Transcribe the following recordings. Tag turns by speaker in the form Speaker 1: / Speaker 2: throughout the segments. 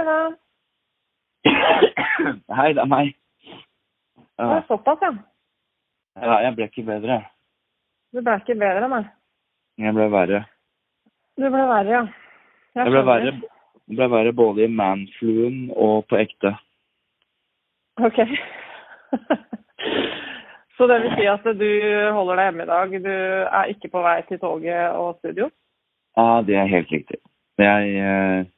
Speaker 1: Hei, er
Speaker 2: Hei, det er meg.
Speaker 1: Det er såpass, ja.
Speaker 2: Ja, jeg ble ikke bedre.
Speaker 1: Du ble ikke bedre, nei.
Speaker 2: Jeg ble verre.
Speaker 1: Du ble verre, ja.
Speaker 2: Jeg ble verre, ble verre både i manfluen og på ekte.
Speaker 1: Ok. Så det vil si at du holder deg hjemme i dag. Du er ikke på vei til toget og studio?
Speaker 2: Ja, det er helt riktig. Jeg eh,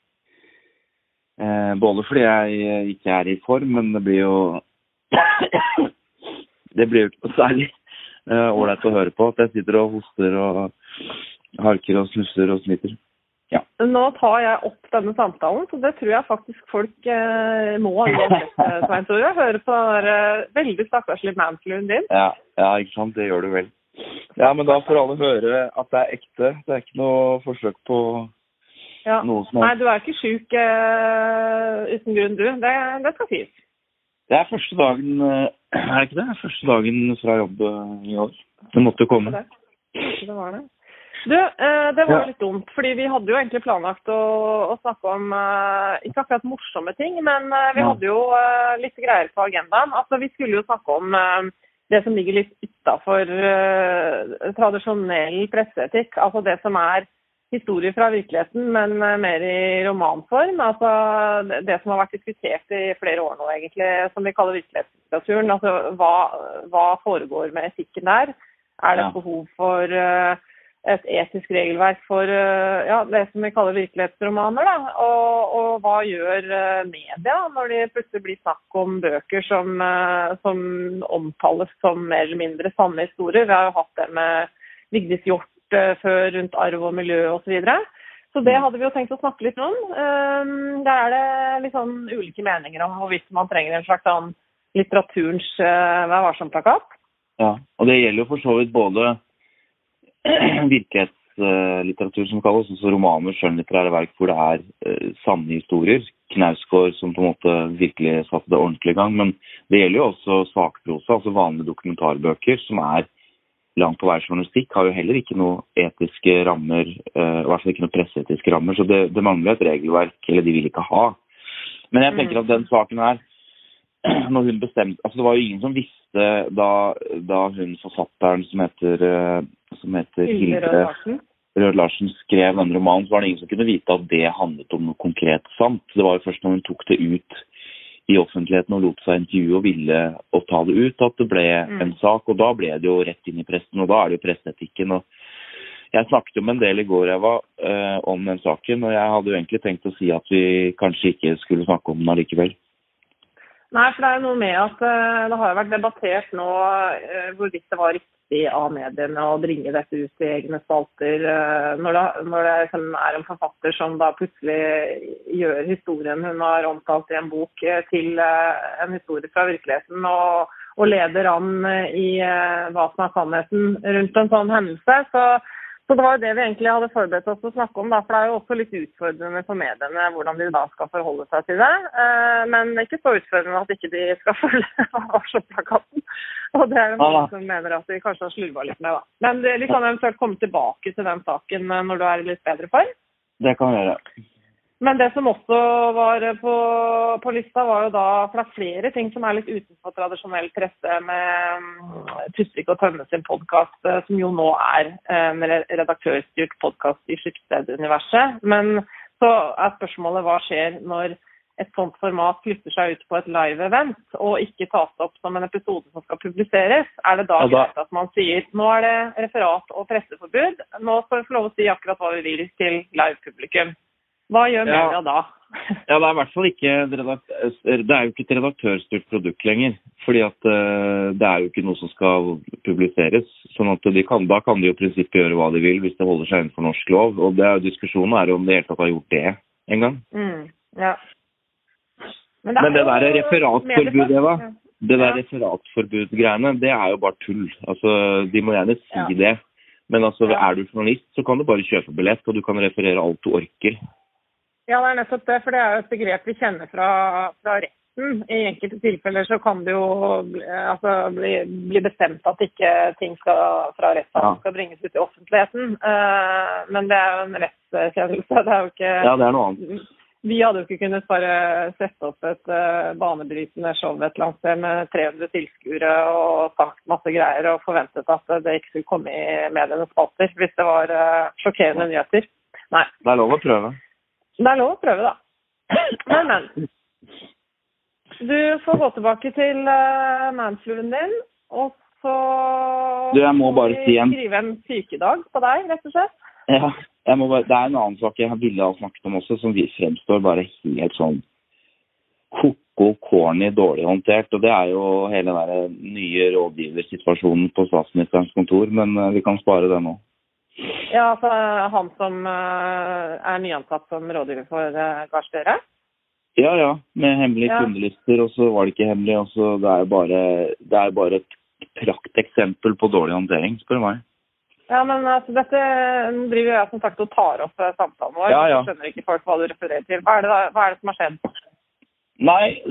Speaker 2: Både fordi jeg eh, ikke er i form, men det blir jo Det blir jo ikke noe særlig eh, ålreit å høre på at jeg sitter og hoster og harker og snusser og smitter.
Speaker 1: Nå tar jeg opp denne samtalen, så det tror jeg faktisk folk eh, må eh, Svein Tore. Høre på den der, eh, veldig stakkarslige manfluen din.
Speaker 2: Ja, ja, ikke sant. Det gjør du vel. Ja, men da får alle høre at det er ekte. Det er ikke noe forsøk på
Speaker 1: Ja.
Speaker 2: som
Speaker 1: Nei, du er ikke sjuk uh, uten grunn, du. Det, det skal sies.
Speaker 2: Det er første dagen eh, Er det ikke det? Første dagen fra jobb eh, i år. Det måtte komme.
Speaker 1: Det. Det var det. Du, eh, det var
Speaker 2: Ja.
Speaker 1: litt dumt, fordi vi hadde jo egentlig planlagt å, å snakke om eh, ikke akkurat morsomme ting, men eh, vi hadde jo eh, litt greier på agendaen. Altså, Vi skulle jo snakke om eh, det som ligger litt utafor tradisjonell presseetikk. Altså det som er historier fra virkeligheten, men eh, mer i romanform. Altså det- som har vært diskutert i flere år nå, egentlig, som vi kaller virkelighetslitteraturen. Altså hva, hva foregår med etikken der? Er det
Speaker 2: Ja.
Speaker 1: behov for uh, et etisk regelverk for uh, ja, det som vi kaller virkelighetsromaner? Da? Og, og hva gjør uh, media når det plutselig blir snakk om bøker som, som omtales som mer eller mindre sanne historier? Vi har jo hatt det med Vigdis Hjorth eh, før rundt arv og miljø osv. Så, så det hadde vi jo tenkt å snakke litt om. Um, der er det litt sånn ulike meninger om hvorvidt man trenger en slags sånn litteraturens uh, Vær varsom-plakat.
Speaker 2: Ja, og det gjelder jo for så vidt både virkelighetslitteratur som kalles, altså romaner, skjønnlitterære verk hvor det er eh, sanne historier. Knausgård som på en måte virkelig satte det ordentlig i gang. Men det gjelder jo også sakprosa, altså vanlige dokumentarbøker som er langt på vei journalistikk, har jo heller ikke noe etiske rammer, eh, i hvert fall ikke noe presseetiske rammer. Så det, det mangler et regelverk, eller de vil ikke ha. Men jeg tenker at den saken her, når hun bestemte Altså det var jo ingen som visste da, da hun forfatteren som heter, eh, som heter
Speaker 1: Hilde Rød Larsen,
Speaker 2: Rød skrev denne romanen, så var det ingen som kunne vite at det handlet om noe konkret sant. Det var jo først når hun tok det ut i offentligheten og lot seg intervjue og ville å ta det ut, at det ble
Speaker 1: Mm.
Speaker 2: en sak. Og da ble det jo rett inn i pressen, og da er det jo presseetikken. og jeg snakket jo med en del i går Eva, eh, om den saken, og jeg hadde jo egentlig tenkt å si at vi kanskje ikke skulle snakke om den allikevel.
Speaker 1: Nei, for det er jo noe med at eh, det har jo vært debattert nå eh, hvorvidt det var riktig av mediene å bringe dette ut i egne spalter. eh, når, det, når det liksom er en forfatter som da plutselig gjør historien hun har omtalt i en bok, eh, til eh, en historie fra virkeligheten. og og leder an i hva som er sannheten rundt en sånn hendelse. Så, så det var jo det vi egentlig hadde forberedt oss til å snakke om. Da, for det er jo også litt utfordrende for mediene hvordan de da skal forholde seg til det. Eh, men ikke så utfordrende at ikke de skal følge varselplakaten. Og det er det noen som mener at de kanskje har slurva litt med. da. Men vi kan eventuelt komme tilbake til den saken eh, når du er i litt bedre form.
Speaker 2: Det kan vi gjøre.
Speaker 1: Men det som også var på, på, lista, var jo da For det er flere ting som er litt utenfor tradisjonell presse, med um, Tusvik og Tønne sin podkast, eh, som jo nå er en redaktørstyrt podkast i Skipsted-universet. Men så er spørsmålet hva skjer når et sånt format flytter seg ut på et live-event og ikke tas opp som en episode som skal publiseres, er det da greit at man sier nå er det referat og presseforbud, nå skal vi få lov å si akkurat hva vi vil til live-publikum. Hva gjør ja. media da?
Speaker 2: ja, Det er i hvert fall ikke det er jo ikke et redaktørstyrt produkt lenger. fordi at uh, det er jo ikke noe som skal publiseres. sånn at kan, Da kan de jo i prinsippet gjøre hva de vil hvis det holder seg innenfor norsk lov. og det er jo Diskusjonen er jo om de helt tatt har gjort det en gang.
Speaker 1: Mm, ja.
Speaker 2: Men det, Men det der referatforbudet, Eva, det der referatforbud-greiene, det er jo bare tull. Altså, De må gjerne si ja. det. Men altså, er du journalist, så kan du bare kjøpe billett, og du kan referere alt du orker.
Speaker 1: Ja, det er nettopp det. For det er jo et begrep vi kjenner fra, fra retten. I enkelte tilfeller så kan det jo altså, bli, bli, bestemt at ikke ting skal, fra rettssalen skal bringes ut i offentligheten. Uh, men det er jo en rettskjennelse. Det er jo ikke
Speaker 2: Ja, det er noe annet.
Speaker 1: Vi hadde jo ikke kunnet bare sette opp et uh, banebrytende show et eller annet sted med 300 tilskuere og sagt masse greier og forventet at det ikke skulle komme i medienes spalter hvis det var uh, sjokkerende nyheter. Nei.
Speaker 2: Det er lov å prøve.
Speaker 1: Det er lov å prøve, da. Men, men. Du får gå tilbake til uh, manfluen din, og så
Speaker 2: du, jeg må bare si en...
Speaker 1: skrive en sykedag på deg, rett og slett.
Speaker 2: Ja, bare, det er en annen sak jeg ville ha snakket om også, som fremstår bare helt sånn ko-ko corny dårlig håndtert. Og det er jo hele den nye rådgiversituasjonen på statsministerens kontor, men uh, vi kan spare det nå.
Speaker 1: Ja, altså han som uh, er nyansatt som rådgiver for uh, Gahr Støre?
Speaker 2: Ja, ja. Med hemmelige ja. kundelister, og så var det ikke hemmelig. og så Det er bare, det er bare et prakteksempel på dårlig håndtering, spør du meg.
Speaker 1: Ja, men altså, dette driver jeg som sagt og tar opp samtalen vår.
Speaker 2: Ja, ja.
Speaker 1: Jeg skjønner ikke folk hva du refererer til. Hva er det, hva er det som har skjedd?
Speaker 2: Nei,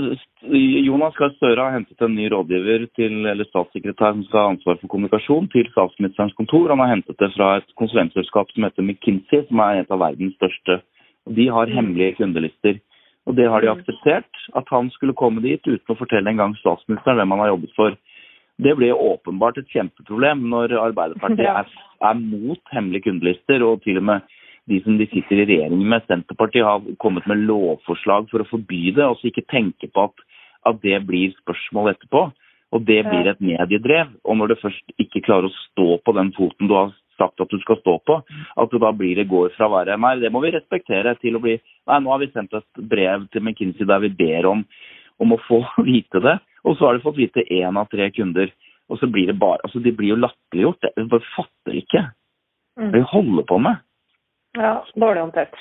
Speaker 2: Jonas Gahr Støre har hentet en ny rådgiver til, eller statssekretær som skal ha ansvar for kommunikasjon til statsministerens kontor. Han har hentet det fra et konsulentselskap som heter McKinsey, som er et av verdens største. De har mm. hemmelige kundelister. Og det har de mm. akseptert, at han skulle komme dit uten å fortelle engang statsministeren hvem han har jobbet for. Det ble åpenbart et kjempeproblem når Arbeiderpartiet er, er, mot hemmelige kundelister, og til og med de som de sitter i regjering med, Senterpartiet, har kommet med lovforslag for å forby det, og så ikke tenke på at, at det blir spørsmål etterpå. Og det blir et mediedrev. Og når du først ikke klarer å stå på den foten du har sagt at du skal stå på, at du da blir det går fra å være Nei, det må vi respektere til å bli Nei, nå har vi sendt et brev til McKinsey der vi ber om, om å få vite det. Og så har de fått vite én av tre kunder. Og så blir det bare Altså, de blir jo latterliggjort. Jeg bare fatter ikke hva mm. de holder på med.
Speaker 1: Ja, dårlig håndtert.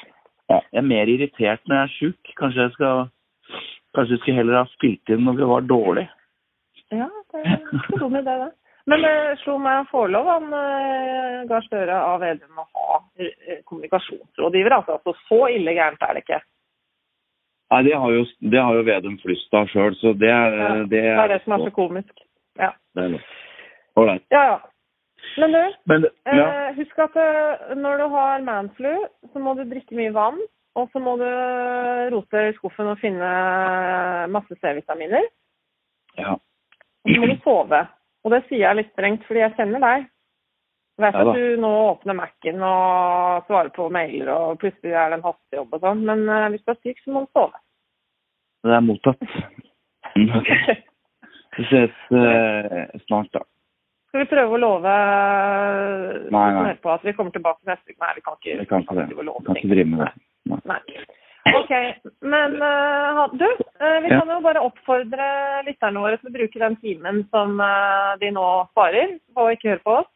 Speaker 2: Ja, jeg er mer irritert når jeg er sjuk. Kanskje jeg skal Kanskje jeg skulle heller ha spilt inn når vi var dårlig.
Speaker 1: Ja, det er ikke dum idé, det. Men det uh, slo meg forlov han uh, Gahr Støre av Vedum å ha uh, kommunikasjonsrådgiver. Altså, altså, så ille gærent er det ikke.
Speaker 2: Nei, det har jo, det har jo Vedum flust av sjøl, så det er,
Speaker 1: ja, det er det som er så komisk. Ja.
Speaker 2: Det er Ålreit.
Speaker 1: Ja, ja. Men du, Men, ja. eh, husk at eh, når du har manflu, så må du drikke mye vann. Og så må du rote i skuffen og finne masse C-vitaminer.
Speaker 2: Ja.
Speaker 1: Og så må du sove. Og det sier jeg litt strengt, fordi jeg kjenner deg. Jeg vet ja, at du nå åpner Mac-en og svarer på mailer, og plutselig er det en hastejobb og sånn, men eh, hvis du er syk, så må du sove.
Speaker 2: Det er mottatt. ok. Vi ses eh, snart, da.
Speaker 1: Skal vi prøve å love
Speaker 2: nei, nei.
Speaker 1: på at vi kommer tilbake neste uke? Nei, vi kan ikke,
Speaker 2: vi kan ikke. Vi kan ikke drive med det.
Speaker 1: Nei. nei. Ok, men uh, du, uh, vi kan jo bare oppfordre lytterne våre til å bruke den timen som uh, de nå sparer på å ikke høre på oss,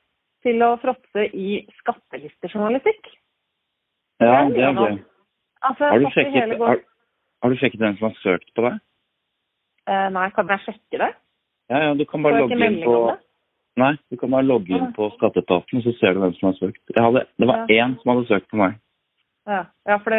Speaker 1: til å fråtse i skattelistejournalistikk.
Speaker 2: Ja, det er det. Altså, har, du sjekket, har, har, du sjekket den som har søkt på deg?
Speaker 1: nei, kan jeg sjekke det?
Speaker 2: Ja, ja, du kan bare logge inn på Nei, du kan bare logge inn på Skatteetaten, så ser du hvem som har søkt. Hadde, det var ja. én som hadde søkt på meg.
Speaker 1: Ja, ja for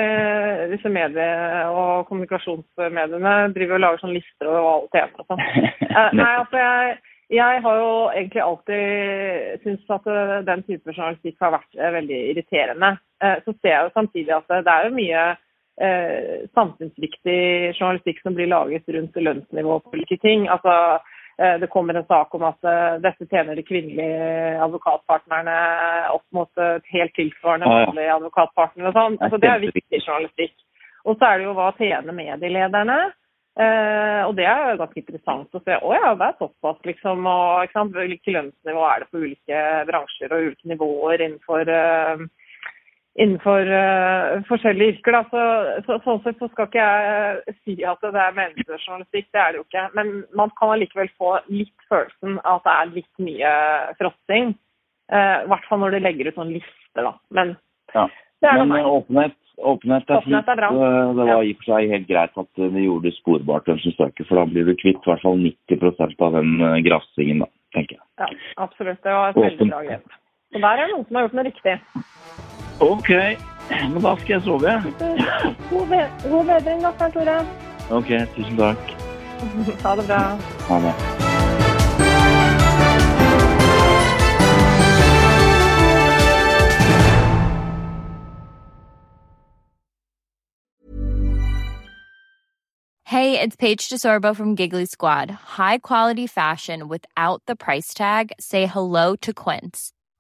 Speaker 1: disse medie- og kommunikasjonsmediene driver og lager sånne lister over hva alle tjener og sånn. Eh, nei, altså jeg, jeg, har jo egentlig alltid syntes at eh, den type journalistikk har vært eh, veldig irriterende. Så ser jeg jo samtidig at det er jo mye eh, samfunnsviktig journalistikk som blir laget rundt lønnsnivå på ulike ting. Altså, eh, det kommer en sak om at eh, dette tjener de kvinnelige advokatpartnerne opp mot et helt tilsvarende mannlige advokatpartnere og sånn. Så det er viktig journalistikk. Og så er det jo hva tjener medielederne. Uh, og det er jo ganske interessant å se. Å ja, det er såpass, liksom. Og ikke sant? hvilke lønnsnivå er det på ulike bransjer og ulike nivåer innenfor, uh, innenfor uh, forskjellige yrker. Så, så, sånn sett så skal ikke jeg si at det er menneskejournalistikk, det er det jo ikke. Men man kan allikevel få litt følelsen av at det er litt mye fråtsing. I hvert fall når de legger ut sånn lister, da. Men
Speaker 2: ja.
Speaker 1: det er
Speaker 2: Men åpenhet Åpenhet er
Speaker 1: Åpenhet er bra.
Speaker 2: fint. Det var i og for seg helt greit at de gjorde det sporbart hvem som søker, for da blir du kvitt i hvert fall 90% av den eh, grafsingen, da, tenker jeg.
Speaker 1: Ja, absolutt. Det var et veldig bra grep. Så der er det noen som har gjort noe riktig.
Speaker 2: Ok, men da skal jeg sove.
Speaker 1: God, be god bedring, da, Svein Tore.
Speaker 2: Ok, tusen takk.
Speaker 1: Ha det bra.
Speaker 2: Ha det.
Speaker 3: Hey, it's Paige DeSorbo from Giggly Squad. High quality fashion without the price tag. Say hello to Quince.